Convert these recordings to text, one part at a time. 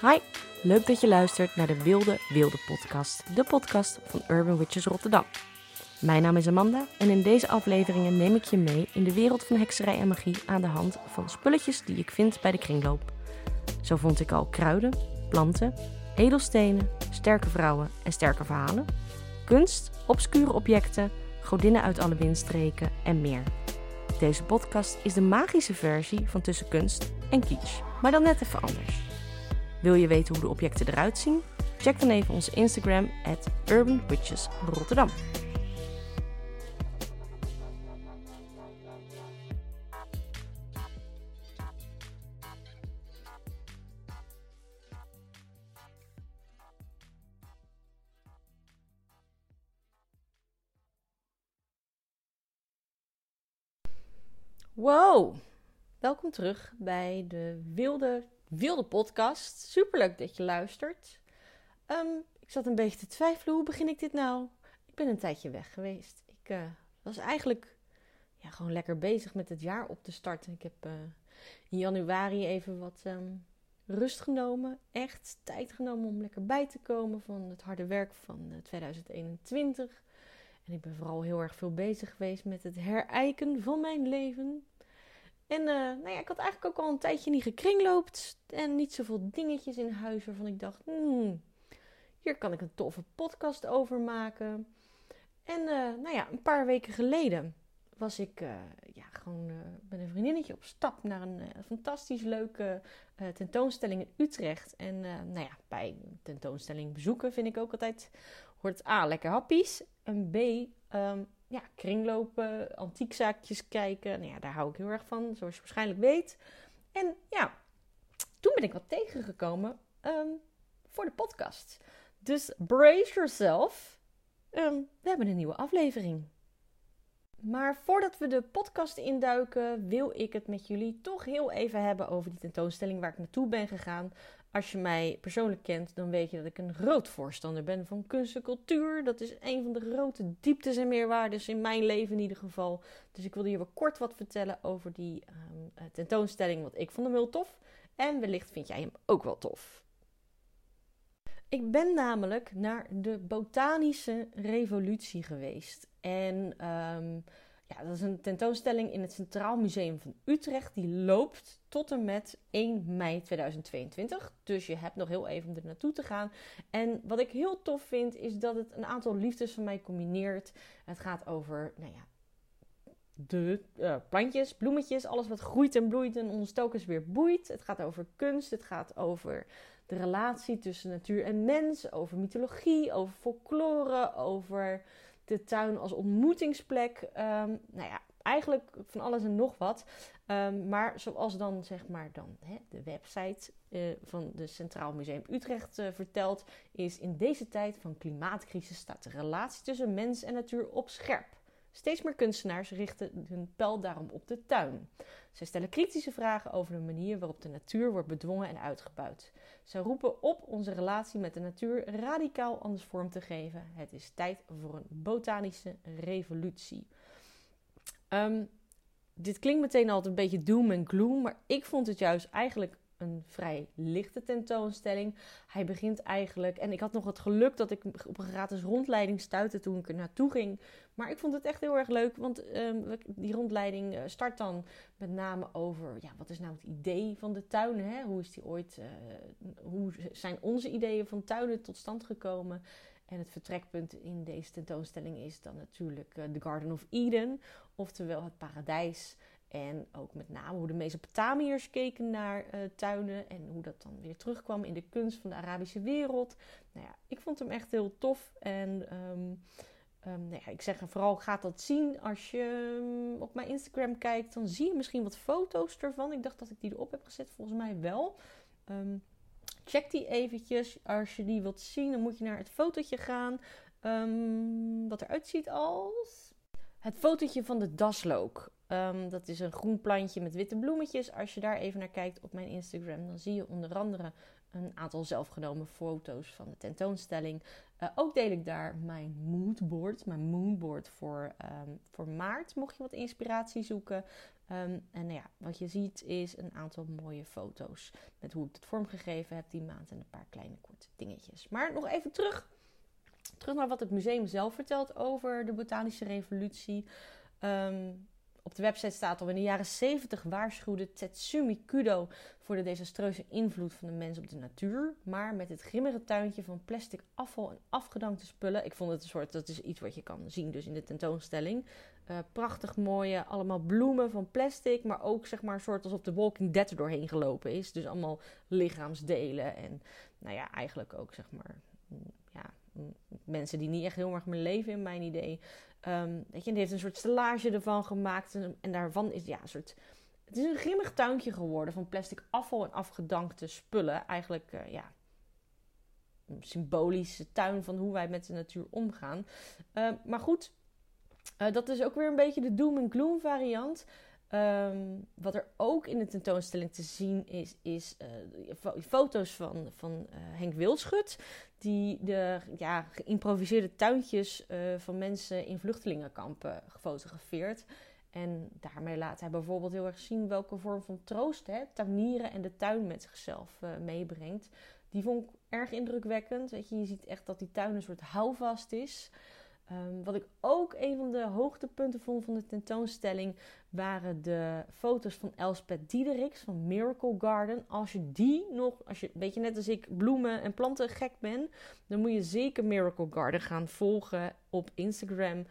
Hi, leuk dat je luistert naar de Wilde Wilde podcast, de podcast van Urban Witches Rotterdam. Mijn naam is Amanda en in deze afleveringen neem ik je mee in de wereld van hekserij en magie aan de hand van spulletjes die ik vind bij de kringloop. Zo vond ik al kruiden, planten, edelstenen, sterke vrouwen en sterke verhalen, kunst, obscure objecten, godinnen uit alle windstreken en meer. Deze podcast is de magische versie van tussen kunst en kitsch, maar dan net even anders. Wil je weten hoe de objecten eruit zien? Check dan even onze Instagram at Urban Witches Rotterdam. Wow, welkom terug bij de Wilde wilde podcast. Superleuk dat je luistert. Ehm, ik zat een beetje te twijfelen, hoe begin ik dit nou? Ik ben een tijdje weg geweest. Ik uh, was eigenlijk ja, gewoon lekker bezig met het jaar op te starten. Ik heb uh, in januari even wat um, rust genomen. Echt tijd genomen om lekker bij te komen van het harde werk van uh, 2021. En ik ben vooral heel erg veel bezig geweest met het herijken van mijn leven. En uh, nou ja, ik had eigenlijk ook al een tijdje niet gekringloopt. En niet zoveel dingetjes in huis waarvan ik dacht, hmm, hier kan ik een toffe podcast over maken. En uh, nou ja, een paar weken geleden was ik uh, ja, gewoon met een vriendinnetje op stap naar een fantastisch leuke tentoonstelling in Utrecht. En nou ja, bij tentoonstelling bezoeken vind ik ook altijd, hoort A, lekker happies. En B, um, ja, kringlopen, antiekzaakjes kijken. Nou ja, daar hou ik heel erg van, zoals je waarschijnlijk weet. En ja, toen ben ik wat tegengekomen um, voor de podcast. Dus brace yourself. Um, we hebben een nieuwe aflevering. Maar voordat we de podcast induiken, wil ik het met jullie toch heel even hebben over die tentoonstelling waar ik naartoe ben gegaan. Als je mij persoonlijk kent, dan weet je dat ik een groot voorstander ben van kunst en cultuur. Dat is een van de grote dieptes en meerwaardes in mijn leven in ieder geval. Dus ik wilde hier wel kort wat vertellen over die um, tentoonstelling, want ik vond hem heel tof. En wellicht vind jij hem ook wel tof. Ik ben namelijk naar de Botanische Revolutie geweest. En um, ja, dat is een tentoonstelling in het Centraal Museum van Utrecht. Die loopt tot en met 1 mei 2022. Dus je hebt nog heel even om er naartoe te gaan. En wat ik heel tof vind, is dat het een aantal liefdes van mij combineert. Het gaat over, nou ja, de uh, plantjes, bloemetjes, alles wat groeit en bloeit en ontstokens weer boeit. Het gaat over kunst, het gaat over de relatie tussen natuur en mens, over mythologie, over folklore, over de tuin als ontmoetingsplek. Um, nou ja, eigenlijk van alles en nog wat. Um, maar zoals dan zeg maar dan hè, de website uh, van de Centraal Museum Utrecht uh, vertelt, is in deze tijd van klimaatcrisis staat de relatie tussen mens en natuur op scherp. Steeds meer kunstenaars richten hun pijl daarom op de tuin. Zij stellen kritische vragen over de manier waarop de natuur wordt bedwongen en uitgebuit. Zij roepen op onze relatie met de natuur radicaal anders vorm te geven. Het is tijd voor een botanische revolutie. Um, dit klinkt meteen altijd een beetje doom en gloom, maar ik vond het juist eigenlijk een vrij lichte tentoonstelling. Hij begint eigenlijk, en ik had nog het geluk dat ik op een gratis rondleiding stuitte toen ik er naartoe ging. Maar ik vond het echt heel erg leuk, want um, die rondleiding eh, start dan met name over, ja, wat is nou het idee van de tuinen? Hè? Hoe is die ooit, uh, hoe zijn onze ideeën van tuinen tot stand gekomen? En het vertrekpunt in deze tentoonstelling is dan natuurlijk uh, The Garden of Eden, oftewel het paradijs. En ook met name hoe de Mesopotamiërs keken naar uh, tuinen en hoe dat dan weer terugkwam in de kunst van de Arabische wereld. Nou ja, ik vond hem echt heel tof. En um, um, nou ja, ik zeg vooral, gaat dat zien als je um, op mijn Instagram kijkt. Dan zie je misschien wat foto's ervan. Ik dacht dat ik die erop heb gezet, volgens mij wel. check die eventjes. Als je die wilt zien, dan moet je naar het fotootje gaan. wat eruit ziet als... Het fotootje van de daslook. Um, dat is een groen plantje met witte bloemetjes. Als je daar even naar kijkt op mijn Instagram, dan zie je onder andere een aantal zelfgenomen foto's van de tentoonstelling. Uh, ook deel ik daar mijn moodboard, mijn moonboard voor, um, voor maart, mocht je wat inspiratie zoeken. Ehm, en nou ja, wat je ziet is een aantal mooie foto's met hoe ik het vormgegeven heb die maand en een paar kleine korte dingetjes. Maar nog even terug, terug naar wat het museum zelf vertelt over de botanische revolutie. Ehm, op de website staat al in de jaren 70 waarschuwde Tetsumi Kudo voor de desastreuze invloed van de mens op de natuur. Maar met het grimmige tuintje van plastic afval en afgedankte spullen. Ik vond het een soort, dat is iets wat je kan zien dus in de tentoonstelling. Uh, prachtig mooie, allemaal bloemen van plastic. Maar ook zeg maar een soort alsof de Walking Dead er doorheen gelopen is. Dus allemaal lichaamsdelen. En nou ja, eigenlijk ook zeg maar mm, ja, mm, mensen die niet echt heel erg meer leven in mijn idee. Um, je, die heeft een soort stellage ervan gemaakt. En, en daarvan is ja, een soort. Het is een grimmig tuintje geworden van plastic afval en afgedankte spullen. Eigenlijk, uh, ja. Een symbolische tuin van hoe wij met de natuur omgaan. Uh, maar goed, uh, dat is ook weer een beetje de doom and gloom variant. Um, wat er ook in de tentoonstelling te zien is, is uh, foto's van, van uh, Henk Wildschut. Die de ja, geïmproviseerde tuintjes uh, van mensen in vluchtelingenkampen gefotografeerd. En daarmee laat hij bijvoorbeeld heel erg zien welke vorm van troost hè, tuinieren en de tuin met zichzelf meebrengt. Die vond ik erg indrukwekkend. Weet je, je ziet echt dat die tuin een soort houvast is. Um, wat ik ook een van de hoogtepunten vond van de tentoonstelling waren de foto's van Elspeth Diederiks van Miracle Garden. Als je die nog, als je, weet je net als ik, bloemen en planten gek ben, dan moet je zeker Miracle Garden gaan volgen op Instagram.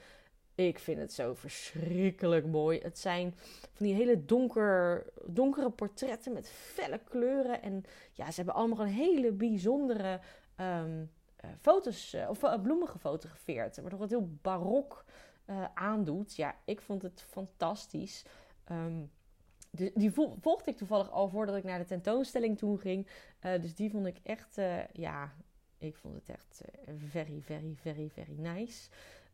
Ik vind het zo verschrikkelijk mooi. Het zijn van die hele donker, donkere portretten met felle kleuren. En ja, ze hebben allemaal een hele bijzondere uh, foto's uh, of uh, bloemen gefotografeerd. Toch wat heel barok aandoet. Ja, ik vond het fantastisch. De, die volgde ik toevallig al voordat ik naar de tentoonstelling toe ging. dus die vond ik echt, ja, ik vond het echt very, very, very, very nice.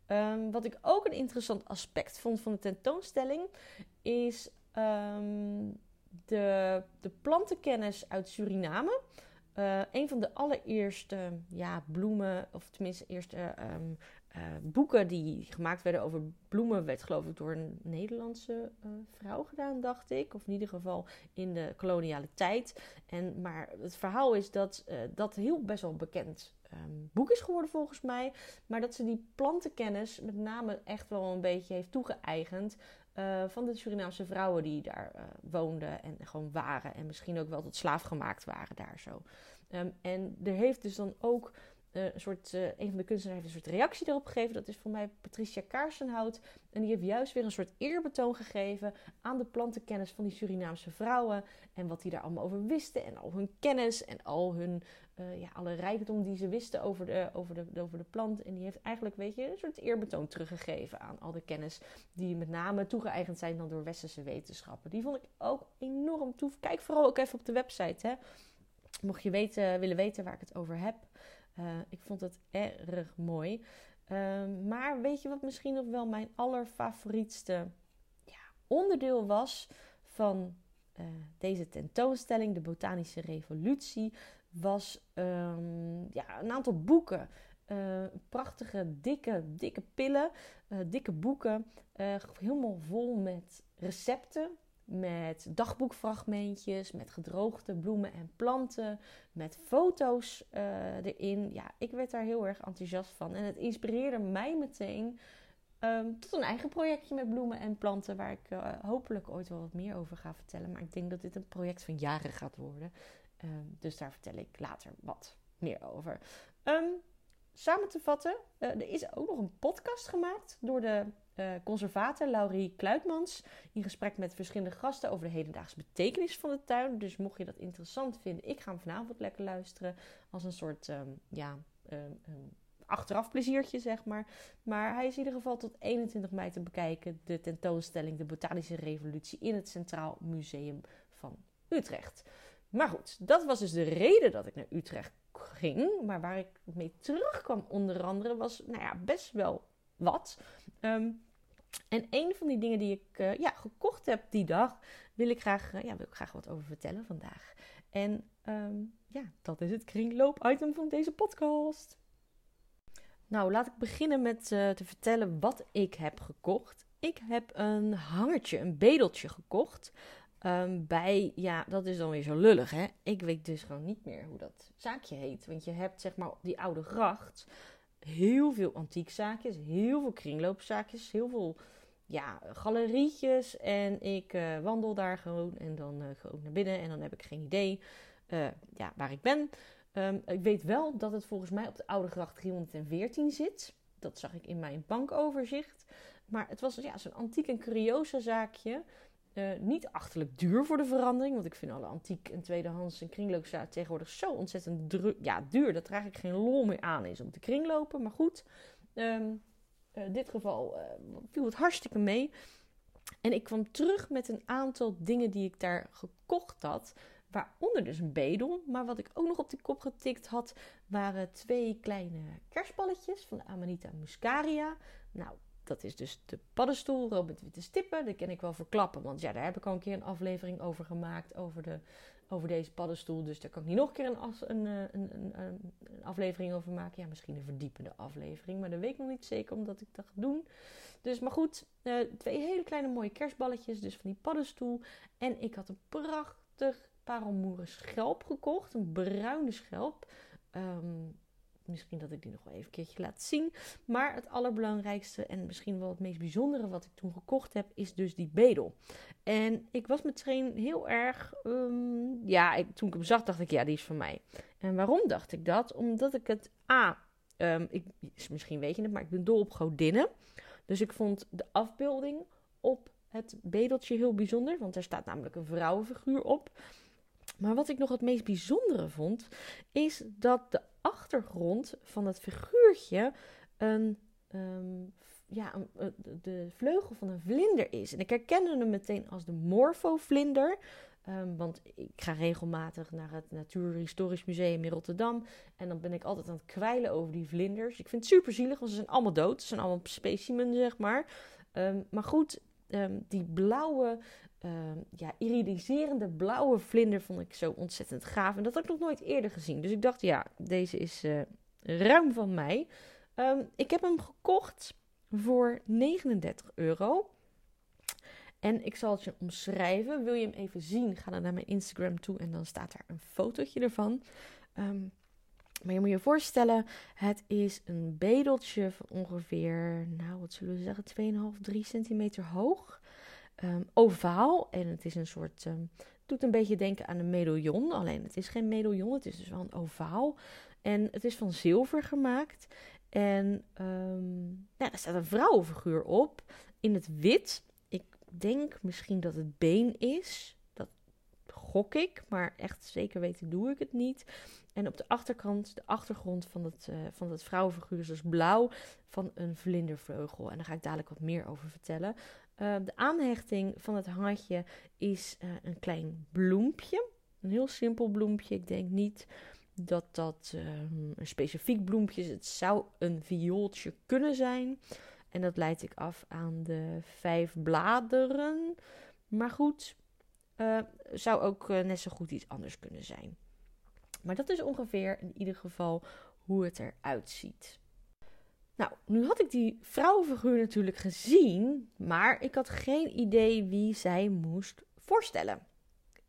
Um, wat ik ook een interessant aspect vond van de tentoonstelling is um, de, de plantenkennis uit Suriname. Uh, een van de allereerste ja, bloemen, of tenminste eerste um, uh, boeken die gemaakt werden over bloemen, werd geloof ik door een Nederlandse uh, vrouw gedaan, dacht ik. Of in ieder geval in de koloniale tijd. En, maar het verhaal is dat dat heel best wel bekend um, boek is geworden volgens mij. Maar dat ze die plantenkennis met name echt wel een beetje heeft toegeëigend. Uh, van de Surinaamse vrouwen die daar uh, woonden en gewoon waren. En misschien ook wel tot slaaf gemaakt waren daar zo. Um, en er heeft dus dan ook uh, een soort, een van de kunstenaars heeft een soort reactie erop gegeven. Dat is voor mij Patricia Kaarsenhout. En die heeft juist weer een soort eerbetoon gegeven aan de plantenkennis van die Surinaamse vrouwen. En wat die daar allemaal over wisten. En al hun kennis en al hun uh, ja, alle rijkdom die ze wisten over de, over, de, over de plant. En die heeft eigenlijk, weet je, een soort eerbetoon teruggegeven aan al de kennis die met name toegeëigend zijn dan door westerse wetenschappen. Die vond ik ook enorm tof. Kijk vooral ook even op de website, hè. Mocht je weten, willen weten waar ik het over heb. Uh, ik vond het erg mooi. Uh, maar weet je wat misschien nog wel mijn allerfavorietste ja, onderdeel was van uh, deze tentoonstelling, de Botanische Revolutie, was um, ja, een aantal boeken. Uh, prachtige, dikke, dikke pillen, dikke boeken. Helemaal vol met recepten, met dagboekfragmentjes, met gedroogde bloemen en planten, met foto's erin. Ja, ik werd daar heel erg enthousiast van. En het inspireerde mij meteen um, tot een eigen projectje met bloemen en planten, waar ik hopelijk ooit wel wat meer over ga vertellen. Maar ik denk dat dit een project van jaren gaat worden. Um, dus daar vertel ik later wat meer over. Um, samen te vatten, uh, er is ook nog een podcast gemaakt door de uh, conservator Laurie Kluitmans. In gesprek met verschillende gasten over de hedendaagse betekenis van de tuin. Dus mocht je dat interessant vinden, ik ga hem vanavond lekker luisteren. Als een soort, um, ja, achteraf pleziertje, zeg maar. Maar hij is in ieder geval tot 21 mei te bekijken. De tentoonstelling De Botanische Revolutie in het Centraal Museum van Utrecht. Maar goed, dat was dus de reden dat ik naar Utrecht ging. Maar waar ik mee terugkwam onder andere was nou ja, best wel wat. Um, en een van die dingen die ik uh, ja, gekocht heb die dag, wil ik graag, uh, ja, wil ik graag wat over vertellen vandaag. En um, ja, dat is het kringloop-item van deze podcast. Nou, laat ik beginnen met uh, te vertellen wat ik heb gekocht. ik heb een hangertje, een bedeltje gekocht. Ehm, bij, ja, dat is dan weer zo lullig, hè. Ik weet dus gewoon niet meer hoe dat zaakje heet. Want je hebt, zeg maar, die oude gracht heel veel antiekzaakjes, heel veel kringloopzaakjes, heel veel, ja, galerietjes. En ik uh, wandel daar gewoon en dan uh, gewoon naar binnen en dan heb ik geen idee uh, ja, waar ik ben. Um, ik weet wel dat het volgens mij op de oude gracht 314 zit. Dat zag ik in mijn bankoverzicht. Maar het was ja, zo'n antiek en curiosa zaakje. Uh, niet achterlijk duur voor de verandering. Want ik vind alle antiek en tweedehands en kringloopzaken tegenwoordig zo ontzettend ja, duur. Dat er eigenlijk geen lol meer aan is om te kringlopen. Maar goed, in dit geval uh, viel het hartstikke mee. En ik kwam terug met een aantal dingen die ik daar gekocht had. Waaronder dus een bedel. Maar wat ik ook nog op de kop getikt had, waren twee kleine kerstballetjes van de Amanita muscaria. Nou, dat is dus de paddenstoel, met witte stippen. Dat ken ik wel verklappen, want ja, daar heb ik al een keer een aflevering over gemaakt. Over, de, over deze paddenstoel. Dus daar kan ik niet nog een keer een, een, een, een, aflevering over maken. Ja, misschien een verdiepende aflevering. Maar dat weet ik nog niet zeker, omdat ik dat ga doen. Dus, maar goed, uh, twee hele kleine mooie kerstballetjes. Dus van die paddenstoel. En ik had een prachtig parelmoeren schelp gekocht. Een bruine schelp. Um, misschien dat ik die nog wel even keertje laat zien. Maar het allerbelangrijkste en misschien wel het meest bijzondere wat ik toen gekocht heb, is dus die bedel. En ik was meteen heel erg, um, ja, ik, toen ik hem zag, dacht ik, ja, die is van mij. En waarom dacht ik dat? Omdat ik het, A, um, ik, misschien weet je het, maar ik ben dol op godinnen. Dus ik vond de afbeelding op het bedeltje heel bijzonder, want er staat namelijk een vrouwenfiguur op. Maar wat ik nog het meest bijzondere vond, is dat de achtergrond van het figuurtje een, um, ja, een, eh, de vleugel van een vlinder is. En ik herkende hem meteen als de morfovlinder. Um, want ik ga regelmatig naar het Natuurhistorisch Museum in Rotterdam. En dan ben ik altijd aan het kwijlen over die vlinders. Ik vind het super zielig, want ze zijn allemaal dood. Ze zijn allemaal specimen, zeg maar. Um, maar goed, die blauwe uh, ja, iridiserende blauwe vlinder vond ik zo ontzettend gaaf. En dat had ik nog nooit eerder gezien. Dus ik dacht, ja, deze is uh, ruim van mij. Um, ik heb hem gekocht voor 39 euro. En ik zal het je omschrijven. Wil je hem even zien? Ga dan naar mijn Instagram toe en dan staat daar een fotootje ervan. Um, maar je moet je voorstellen, het is een bedeltje van ongeveer, nou wat zullen we zeggen, 2,5, 3 centimeter hoog um, ovaal. En het is een soort. Um, doet een beetje denken aan een medaillon. Alleen het is geen medaillon, het is dus wel een ovaal. En het is van zilver gemaakt. En um, nou, er staat een vrouwenfiguur op in het wit. Ik denk misschien dat het been is. Dat gok ik, maar echt zeker weten doe ik het niet. En op de achterkant, de achtergrond van het, uh, van het vrouwenfiguur is dus blauw van een vlindervleugel. En daar ga ik dadelijk wat meer over vertellen. Uh, de aanhechting van het hangertje is uh, een klein bloempje. Een heel simpel bloempje. Ik denk niet dat dat uh, een specifiek bloempje is. Het zou een viooltje kunnen zijn. En dat leid ik af aan de vijf bladeren. Maar goed, zou ook net zo goed iets anders kunnen zijn. Maar dat is ongeveer in ieder geval hoe het eruit ziet. Nou, nu had ik die vrouwenfiguur natuurlijk gezien, maar ik had geen idee wie zij moest voorstellen.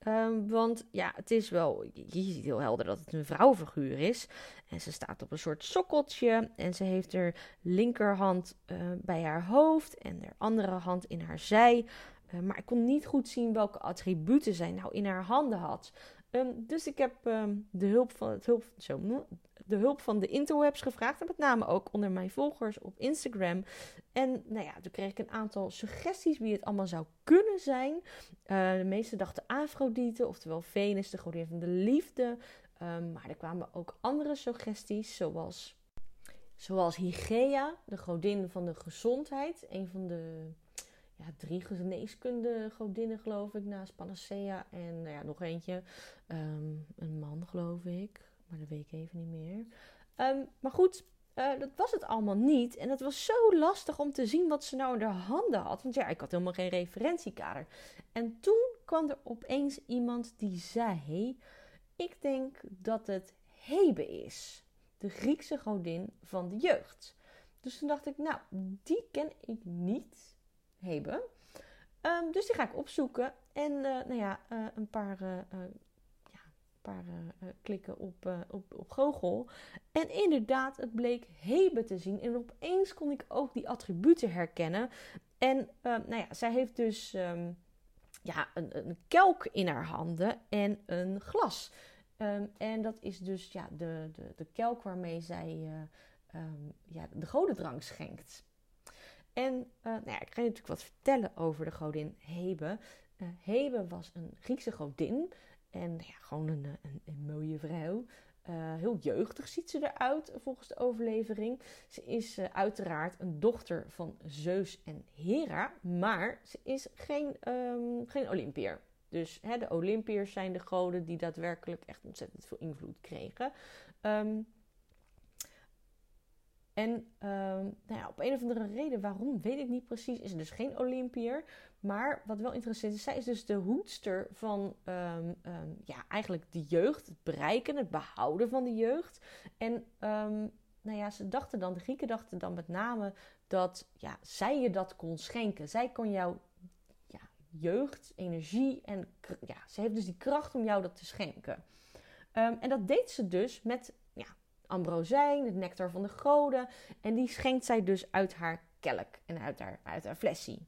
Um, want ja, het is wel, je ziet heel helder dat het een vrouwenfiguur is. En ze staat op een soort sokkeltje en ze heeft haar linkerhand uh, bij haar hoofd en haar andere hand in haar zij. Uh, maar ik kon niet goed zien welke attributen zij nou in haar handen had. Um, dus ik heb um, de hulp van het hulp, zo, de hulp van de interwebs gevraagd. En met name ook onder mijn volgers op Instagram. En nou ja, toen kreeg ik een aantal suggesties wie het allemaal zou kunnen zijn. Uh, de meeste dachten Afrodite, oftewel Venus, de godin van de liefde. Um, maar er kwamen ook andere suggesties, zoals, zoals Hygieia, de godin van de gezondheid. Een van de ja, drie geneeskunde godinnen, geloof ik, naast Panacea. En nou ja, nog eentje, um, een man, geloof ik maar dat weet ik even niet meer. Um, maar goed, uh, dat was het allemaal niet. En het was zo lastig om te zien wat ze nou in haar handen had. Want ja, ik had helemaal geen referentiekader. En toen kwam er opeens iemand die zei: Ik denk dat het Hebe is. De Griekse godin van de jeugd. Dus toen dacht ik, nou, die ken ik niet. Hebe. Ehm, dus die ga ik opzoeken. En uh, nou ja, uh, een paar, ja, een paar klikken op, op, op Google. En inderdaad, het bleek Hebe te zien. En opeens kon ik ook die attributen herkennen. En nou ja, zij heeft dus um, ja, een, een, kelk in haar handen en een glas. En dat is dus ja, de, de, de kelk waarmee zij ja, de godendrank schenkt. En uh, nou ja, ik ga je natuurlijk wat vertellen over de godin Hebe. Uh, Hebe was een Griekse godin. En ja, gewoon een, een, een mooie vrouw. Uh, heel jeugdig ziet ze eruit volgens de overlevering. Ze is uiteraard een dochter van Zeus en Hera. Maar ze is geen, um, geen Olympiër. Dus hè, de Olympiërs zijn de goden die daadwerkelijk echt ontzettend veel invloed kregen. Um, en um, nou ja, op een of andere reden, waarom weet ik niet precies, is dus geen Olympiër. Maar wat wel interessant is, zij is dus de hoedster van um, um, ja, eigenlijk de jeugd, het bereiken, het behouden van de jeugd. En nou ja, ze dachten dan, de Grieken dachten dan met name dat ja, zij je dat kon schenken. Zij kon jou ja, jeugd, energie en ja, ze heeft dus die kracht om jou dat te schenken. en dat deed ze dus met ambrozijn, het nectar van de goden. En die schenkt zij dus uit haar kelk en uit haar, uit haar flesje.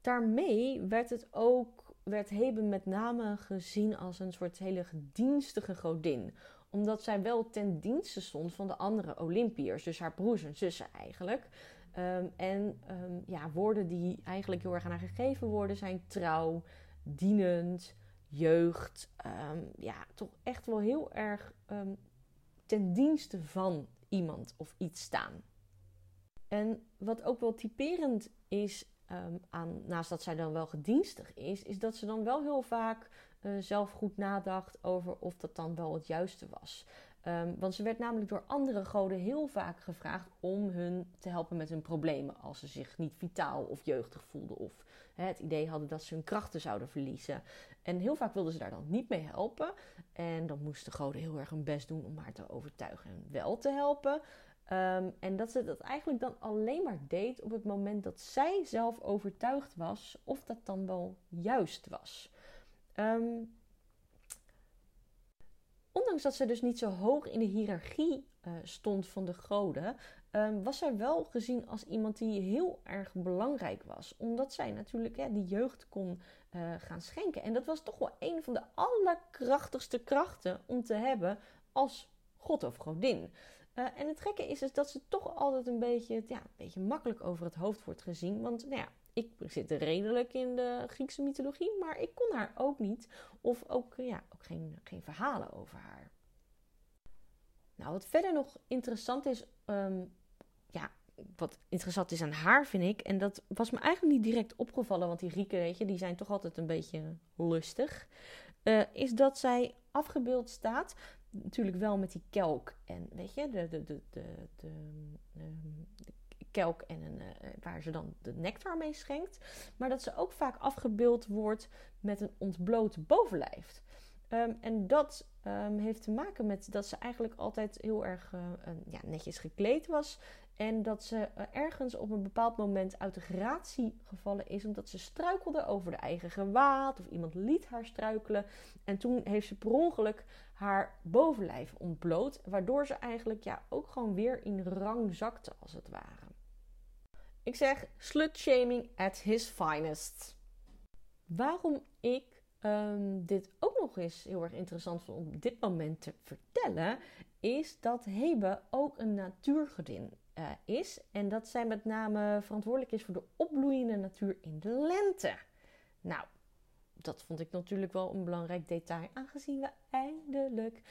Daarmee werd het ook, werd Hebe met name gezien als een soort hele gedienstige godin. Omdat zij wel ten dienste stond van de andere Olympiërs, dus haar broers en zussen eigenlijk. Um, en um, ja, woorden die eigenlijk heel erg aan haar gegeven worden zijn trouw, dienend, jeugd. Um, ja, toch echt wel heel erg ten dienste van iemand of iets staan. En wat ook wel typerend is, um, aan, naast dat zij dan wel gedienstig is, is dat ze dan wel heel vaak uh, zelf goed nadacht over of dat dan wel het juiste was. Um, want ze werd namelijk door andere goden heel vaak gevraagd om hun te helpen met hun problemen. Als ze zich niet vitaal of jeugdig voelden of het idee hadden dat ze hun krachten zouden verliezen. En heel vaak wilden ze daar dan niet mee helpen. En dan moesten goden heel erg hun best doen om haar te overtuigen en wel te helpen. Um, en dat ze dat eigenlijk dan alleen maar deed op het moment dat zij zelf overtuigd was of dat dan wel juist was. Um, ondanks dat ze dus niet zo hoog in de hiërarchie uh, stond van de goden, um, was zij wel gezien als iemand die heel erg belangrijk was. Omdat zij natuurlijk ja, die jeugd kon uh, gaan schenken. En dat was toch wel een van de allerkrachtigste krachten om te hebben als god of godin. Uh, en het gekke is dus dat ze toch altijd een beetje, ja, een beetje makkelijk over het hoofd wordt gezien. Want nou ja, ik zit redelijk in de Griekse mythologie, maar ik kon haar ook niet. Of ook, ja, ook geen, geen verhalen over haar. Nou, wat verder nog interessant is, um, ja, wat interessant is aan haar, vind ik, en dat was me eigenlijk niet direct opgevallen, want die Grieken, weet je, die zijn toch altijd een beetje lustig, uh, is dat zij afgebeeld staat, natuurlijk wel met die kelk en, weet je, de, de, de, de, de, de kelk en een, uh, waar ze dan de nectar mee schenkt. Maar dat ze ook vaak afgebeeld wordt met een ontbloot bovenlijf. Um, en dat um, heeft te maken met dat ze eigenlijk altijd heel erg uh, ja, netjes gekleed was. En dat ze uh, ergens op een bepaald moment uit de gratie gevallen is. Omdat ze struikelde over de eigen gewaad. Of iemand liet haar struikelen. En toen heeft ze per ongeluk haar bovenlijf ontbloot. Waardoor ze eigenlijk ja, ook gewoon weer in rang zakte als het ware. Ik zeg slutshaming at his finest. Waarom ik um, dit ook nog eens heel erg interessant vond om dit moment te vertellen, is dat Hebe ook een natuurgodin uh, is. En dat zij met name verantwoordelijk is voor de opbloeiende natuur in de lente. Nou, dat vond ik natuurlijk wel een belangrijk detail, aangezien we eindelijk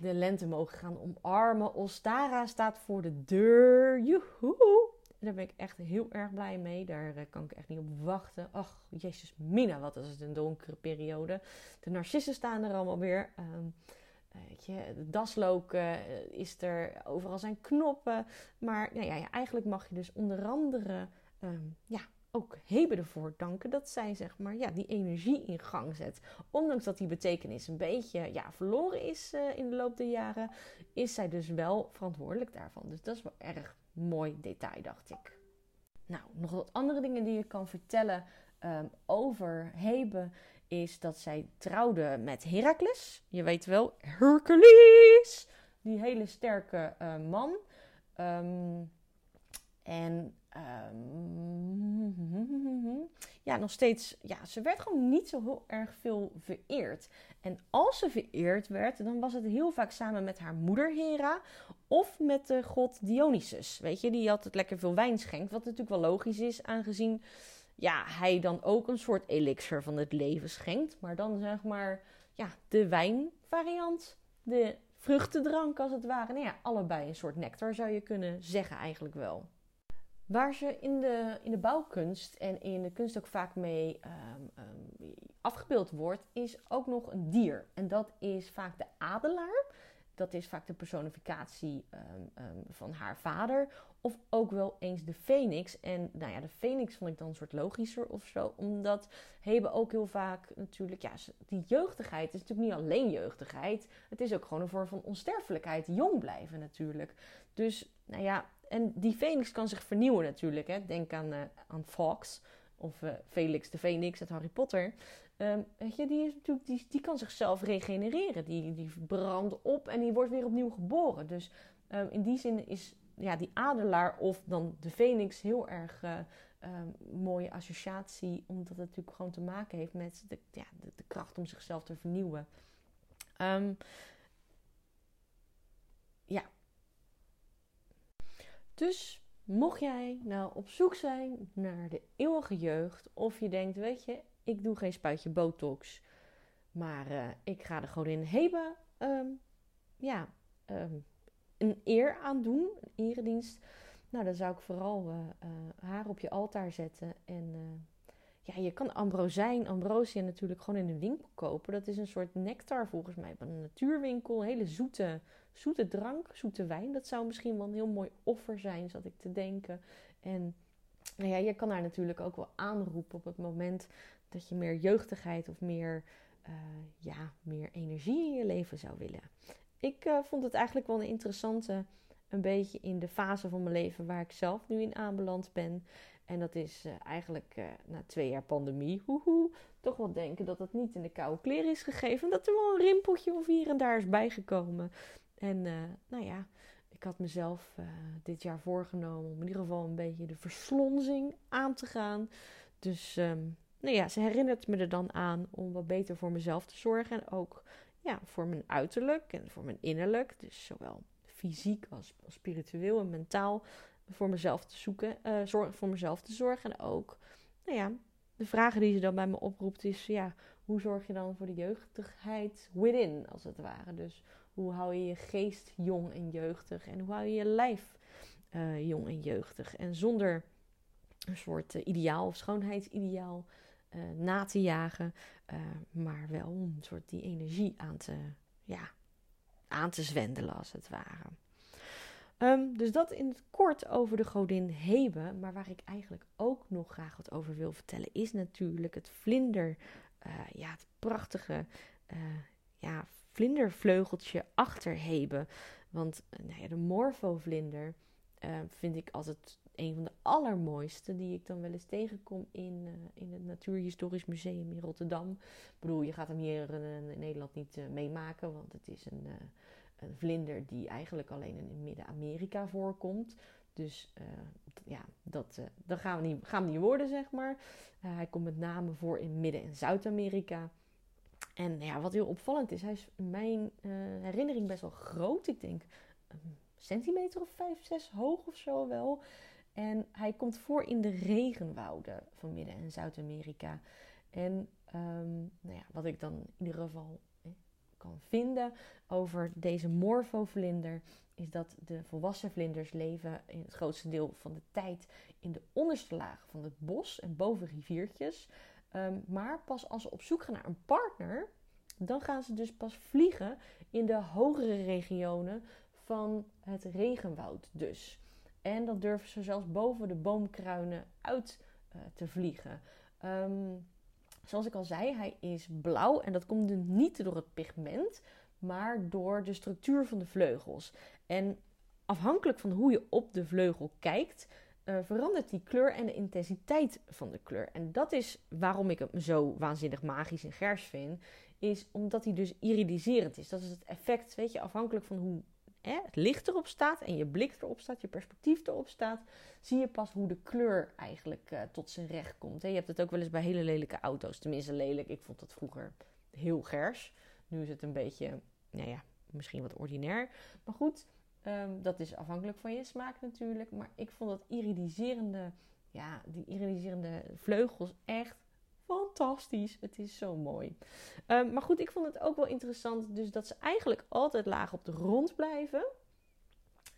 de lente mogen gaan omarmen. Ostara staat voor de deur. Joehoe! Daar ben ik echt heel erg blij mee. Daar eh, kan ik echt niet op wachten. Ach, jezus mina, wat is het een donkere periode. De narcissen staan er allemaal weer. Um, weet je, de daslook uh, is er. Overal zijn knoppen. Maar nou ja, eigenlijk mag je dus onder andere... Um, ja, ook Hebe ervoor danken dat zij zeg maar, ja, die energie in gang zet. Ondanks dat die betekenis een beetje ja, verloren is uh, in de loop der jaren, is zij dus wel verantwoordelijk daarvan. Dus dat is wel erg mooi detail, dacht ik. Nou, nog wat andere dingen die je kan vertellen um, over Hebe is dat zij trouwde met Heracles. Je weet wel, Hercules! Die hele sterke uh, man. Um, en um, ja, nog steeds, ja, ze werd gewoon niet zo heel erg veel vereerd. En als ze vereerd werd, dan was het heel vaak samen met haar moeder Hera of met de god Dionysus. Weet je, die altijd lekker veel wijn schenkt. Wat natuurlijk wel logisch is, aangezien ja, hij dan ook een soort elixir van het leven schenkt. Maar dan zeg maar ja, de wijnvariant, de vruchtendrank als het ware. Nou ja, allebei een soort nectar zou je kunnen zeggen eigenlijk wel. Waar ze in de, in de bouwkunst en in de kunst ook vaak mee um, um, afgebeeld wordt, is ook nog een dier. En dat is vaak de adelaar. Dat is vaak de personificatie um, van haar vader. Of ook wel eens de phoenix. En nou ja, de phoenix vond ik dan een soort logischer of zo. Omdat Hebe ook heel vaak natuurlijk... Ja, die jeugdigheid is natuurlijk niet alleen jeugdigheid. Het is ook gewoon een vorm van onsterfelijkheid. Jong blijven natuurlijk. Dus nou ja, en die Phoenix kan zich vernieuwen natuurlijk. Hè. Denk aan, uh, aan Fox of uh, Felix de Phoenix uit Harry Potter. Um, weet je, die, is natuurlijk, die, die kan zichzelf regenereren. Die, die brandt op en die wordt weer opnieuw geboren. Dus um, in die zin is ja, die adelaar of dan de Phoenix heel erg uh, um, mooie associatie. Omdat het natuurlijk gewoon te maken heeft met de, ja, de, kracht om zichzelf te vernieuwen. ja, dus mocht jij nou op zoek zijn naar de eeuwige jeugd, of je denkt, weet je, ik doe geen spuitje botox, maar uh, ik ga er gewoon in Hebe, um, ja, um, een eer aan doen, een eredienst. Nou, dan zou ik vooral uh, uh, haar op je altaar zetten. En ja, je kan ambrosijn, ambrosia natuurlijk gewoon in een winkel kopen. Dat is een soort nectar volgens mij van een natuurwinkel. Hele zoete zoete drank, zoete wijn. Dat zou misschien wel een heel mooi offer zijn, zat ik te denken. En nou ja, je kan haar natuurlijk ook wel aanroepen op het moment dat je meer jeugdigheid of meer, uh, ja, meer energie in je leven zou willen. Ik uh, vond het eigenlijk wel een interessante, een beetje in de fase van mijn leven waar ik zelf nu in aanbeland ben. En dat is uh, eigenlijk na twee jaar pandemie, hoehoe, toch wel denken dat het niet in de koude kleren is gegeven. Dat er wel een rimpeltje of hier en daar is bijgekomen. En uh, nou ja, ik had mezelf uh, dit jaar voorgenomen om in ieder geval een beetje de verslonzing aan te gaan. Dus um, nou ja, ze herinnert me er dan aan om wat beter voor mezelf te zorgen. En ook ja, voor mijn uiterlijk en voor mijn innerlijk. Dus zowel fysiek als, spiritueel en mentaal voor mezelf te zoeken, uh, zorg, voor mezelf te zorgen. En ook, nou ja, de vragen die ze dan bij me oproept is, ja, hoe zorg je dan voor de jeugdigheid within, als het ware. Dus hoe hou je je geest jong en jeugdig? En hoe hou je je lijf uh, jong en jeugdig? En zonder een soort uh, ideaal of schoonheidsideaal uh, na te jagen, maar wel om een soort die energie aan te, ja, aan te zwendelen, als het ware. Um, dus dat in het kort over de godin Hebe. Maar waar ik eigenlijk ook nog graag wat over wil vertellen, is natuurlijk het vlinder. ja, het prachtige ja, vlindervleugeltje achterheben. Want eh, nou ja, de morfovlinder uh, vind ik altijd een van de allermooiste die ik dan wel eens tegenkom in, uh, in het Natuurhistorisch Museum in Rotterdam. Ik bedoel, je gaat hem hier in, Nederland niet meemaken, want het is een, een, vlinder die eigenlijk alleen in Midden-Amerika voorkomt. Dus ja, dat, dat gaan, we niet, gaan we niet worden, zeg maar. hij komt met name voor in Midden- en Zuid-Amerika. En ja, wat heel opvallend is, hij is mijn uh, herinnering best wel groot. Ik denk een centimeter of vijf, zes hoog of zo wel. En hij komt voor in de regenwouden van Midden- en Zuid-Amerika. En um, nou ja, wat ik dan in ieder geval eh, kan vinden over deze morfovlinder, is dat de volwassen vlinders leven in het grootste deel van de tijd in de onderste laag van het bos en boven riviertjes. Um, maar pas als ze op zoek gaan naar een partner, dan gaan ze dus pas vliegen in de hogere regionen van het regenwoud dus. En dan durven ze zelfs boven de boomkruinen uit uh, te vliegen. Um, zoals ik al zei, hij is blauw en dat komt dus niet door het pigment, maar door de structuur van de vleugels. En afhankelijk van hoe je op de vleugel kijkt, uh, verandert die kleur en de intensiteit van de kleur. En dat is waarom ik hem zo waanzinnig magisch en gers vind. Is omdat hij dus iridiserend is. Dat is het effect, weet je, afhankelijk van hoe hè, het licht erop staat en je blik erop staat, je perspectief erop staat, zie je pas hoe de kleur eigenlijk uh, tot zijn recht komt. Hè. Je hebt het ook wel eens bij hele lelijke auto's. Tenminste lelijk, ik vond dat vroeger heel gers. Nu is het een beetje, nou ja, misschien wat ordinair. Maar goed, um, dat is afhankelijk van je smaak natuurlijk. Maar ik vond dat iridiserende, ja, die iridiserende vleugels echt fantastisch. Het is zo mooi. Um, maar goed, ik vond het ook wel interessant. Dus dat ze eigenlijk altijd laag op de grond blijven.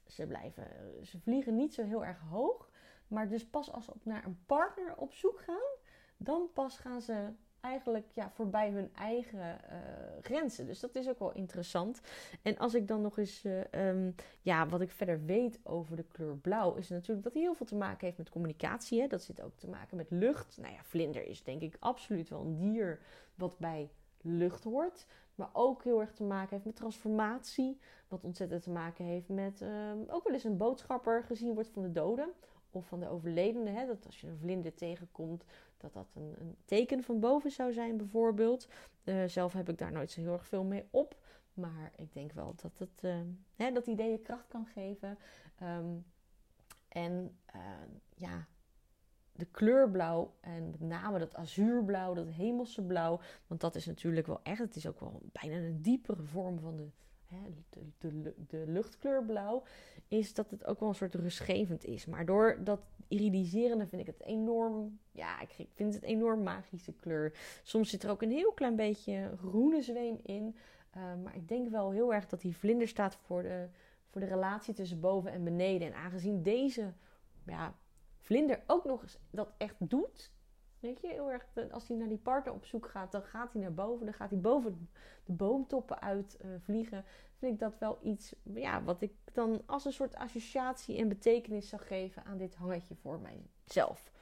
Ze, blijven, ze vliegen niet zo heel erg hoog. Maar dus pas als ze naar een partner op zoek gaan, dan pas gaan ze eigenlijk ja, voorbij hun eigen uh, grenzen. Dus dat is ook wel interessant. En als ik dan nog eens, uh, um, ja, wat ik verder weet over de kleur blauw, is natuurlijk dat hij heel veel te maken heeft met communicatie. Hè? Dat zit ook te maken met lucht. Nou ja, vlinder is denk ik absoluut wel een dier wat bij lucht hoort. Maar ook heel erg te maken heeft met transformatie. Wat ontzettend te maken heeft met uh, ook wel eens een boodschapper gezien wordt van de doden of van de overledene. Hè, dat als je een vlinder tegenkomt, dat dat een, een teken van boven zou zijn, bijvoorbeeld. Uh, zelf heb ik daar nooit zo heel erg veel mee op. Maar ik denk wel dat het uh, hè, dat idee kracht kan geven. Um, en uh, ja, de kleur blauw en met name dat azuurblauw, dat hemelse blauw. Want dat is natuurlijk wel echt, het is ook wel bijna een diepere vorm van de de, de, de, luchtkleur blauw, is dat het ook wel een soort rustgevend is. Maar door dat iridiserende vind ik het enorm, ja, ik vind het enorm magische kleur. Soms zit er ook een heel klein beetje groene zweem in. Uh, maar ik denk wel heel erg dat die vlinder staat voor de, voor de relatie tussen boven en beneden. En aangezien deze ja, vlinder ook nog eens dat echt doet, Weet je, heel erg, als hij naar die partner op zoek gaat, dan gaat hij naar boven. Dan gaat hij boven de boomtoppen uit uh, vliegen. Vind ik dat wel iets, ja, wat ik dan als een soort associatie en betekenis zou geven aan dit hangetje voor mijzelf.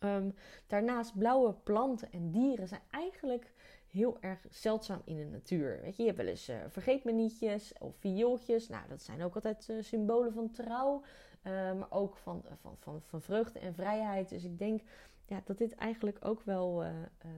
Um, daarnaast blauwe planten en dieren zijn eigenlijk heel erg zeldzaam in de natuur. Weet je, je hebt wel eens uh, vergeetmenietjes of viooltjes. Nou, dat zijn ook altijd symbolen van trouw. Uh, maar ook van, van, van, van vreugde en vrijheid. Dus ik denk ja, dat dit eigenlijk ook wel uh, uh,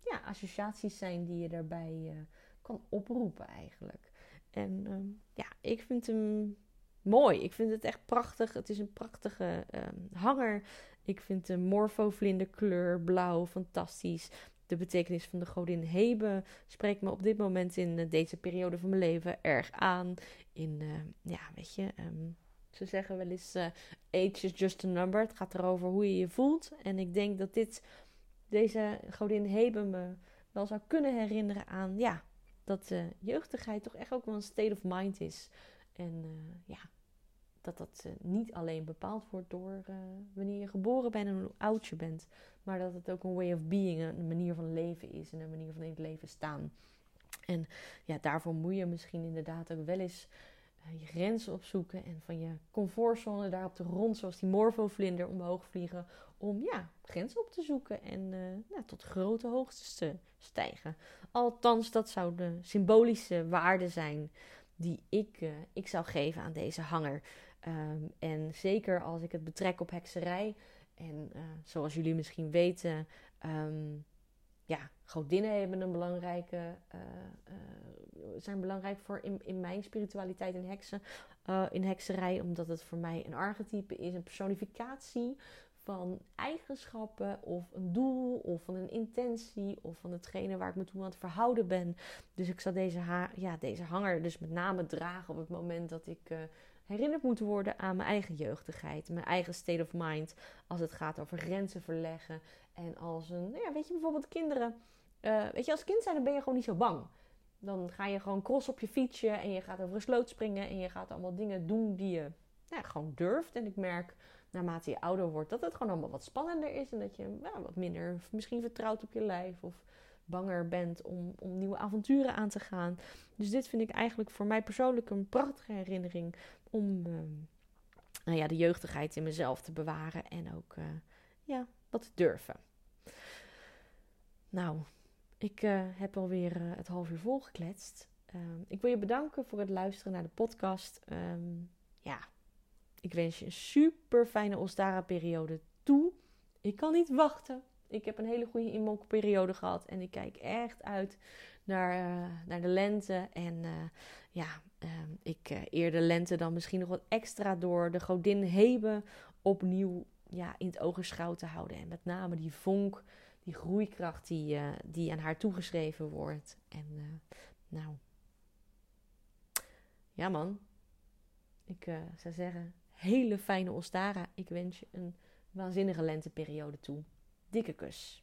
ja, associaties zijn die je daarbij uh, kan oproepen eigenlijk. En um, ja, ik vind hem mooi. Ik vind het echt prachtig. Het is een prachtige um, hanger. Ik vind de morfovlinderkleur blauw fantastisch. De betekenis van de godin Hebe spreekt me op dit moment in deze periode van mijn leven erg aan. In, ja, weet je... Um, ze zeggen wel eens: uh, age is just a number. Het gaat erover hoe je je voelt. En ik denk dat dit, deze godin Hebe me wel zou kunnen herinneren aan ja, dat uh, jeugdigheid toch echt ook wel een state of mind is. En uh, ja, dat dat niet alleen bepaald wordt door wanneer je geboren bent en hoe oud je bent. Maar dat het ook een way of being, een manier van leven is en een manier van in het leven staan. En ja, daarvoor moet je misschien inderdaad ook wel eens je grenzen opzoeken en van je comfortzone daar op de rond, zoals die morfovlinder, omhoog vliegen. Om ja, grenzen op te zoeken en uh, nou, tot grote hoogtes te stijgen. Althans, dat zou de symbolische waarde zijn die ik, uh, ik zou geven aan deze hanger. Um, en zeker als ik het betrek op hekserij. En zoals jullie misschien weten, um, ja, godinnen hebben een belangrijke, uh, uh, zijn belangrijk voor in, mijn spiritualiteit en heksen, uh, in hekserij, omdat het voor mij een archetype is, een personificatie van eigenschappen of een doel of van een intentie of van hetgene waar ik me toe aan het verhouden ben. Dus ik zal deze, ha ja, deze hanger dus met name dragen op het moment dat ik herinnerd moet worden aan mijn eigen jeugdigheid, mijn eigen state of mind als het gaat over grenzen verleggen en als een, nou ja, weet je bijvoorbeeld kinderen, uh, weet je als kind zijn dan ben je gewoon niet zo bang. Dan ga je gewoon cross op je fietsje en je gaat over een sloot springen en je gaat allemaal dingen doen die je gewoon durft. En ik merk naarmate je ouder wordt dat het gewoon allemaal wat spannender is en dat je wat minder misschien vertrouwd op je lijf of banger bent om, om nieuwe avonturen aan te gaan. Dus dit vind ik eigenlijk voor mij persoonlijk een prachtige herinnering om uh, nou ja, de jeugdigheid in mezelf te bewaren en ook uh, ja, wat te durven. Nou, ik uh, heb alweer uh, het half uur volgekletst. Uh, ik wil je bedanken voor het luisteren naar de podcast. Um, ja, Ik wens je een super fijne Ostara-periode toe. Ik kan niet wachten. Ik heb een hele goede inmokperiode gehad. En ik kijk echt uit naar, uh, naar de lente. En ja, uh, ik eer de lente dan misschien nog wat extra door de godin Hebe opnieuw ja, in het ogenschouw te houden. En met name die vonk, die groeikracht die, die aan haar toegeschreven wordt. En nou, ja man, ik zou zeggen, hele fijne Ostara. Ik wens je een waanzinnige lenteperiode toe. Dikke kus.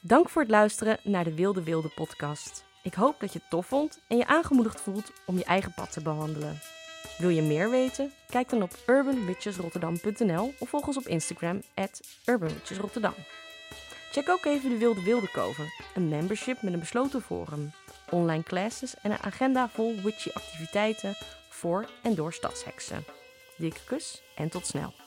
Dank voor het luisteren naar de Wilde Wilde podcast. Ik hoop dat je het tof vond en je aangemoedigd voelt om je eigen pad te behandelen. Wil je meer weten? Kijk dan op urbanwitchesrotterdam.nl of volg ons op Instagram at urbanwitchesrotterdam. Check ook even de Wilde Wilde Koven, een membership met een besloten forum, online classes en een agenda vol witchy activiteiten voor en door stadsheksen. Dikke kus en tot snel.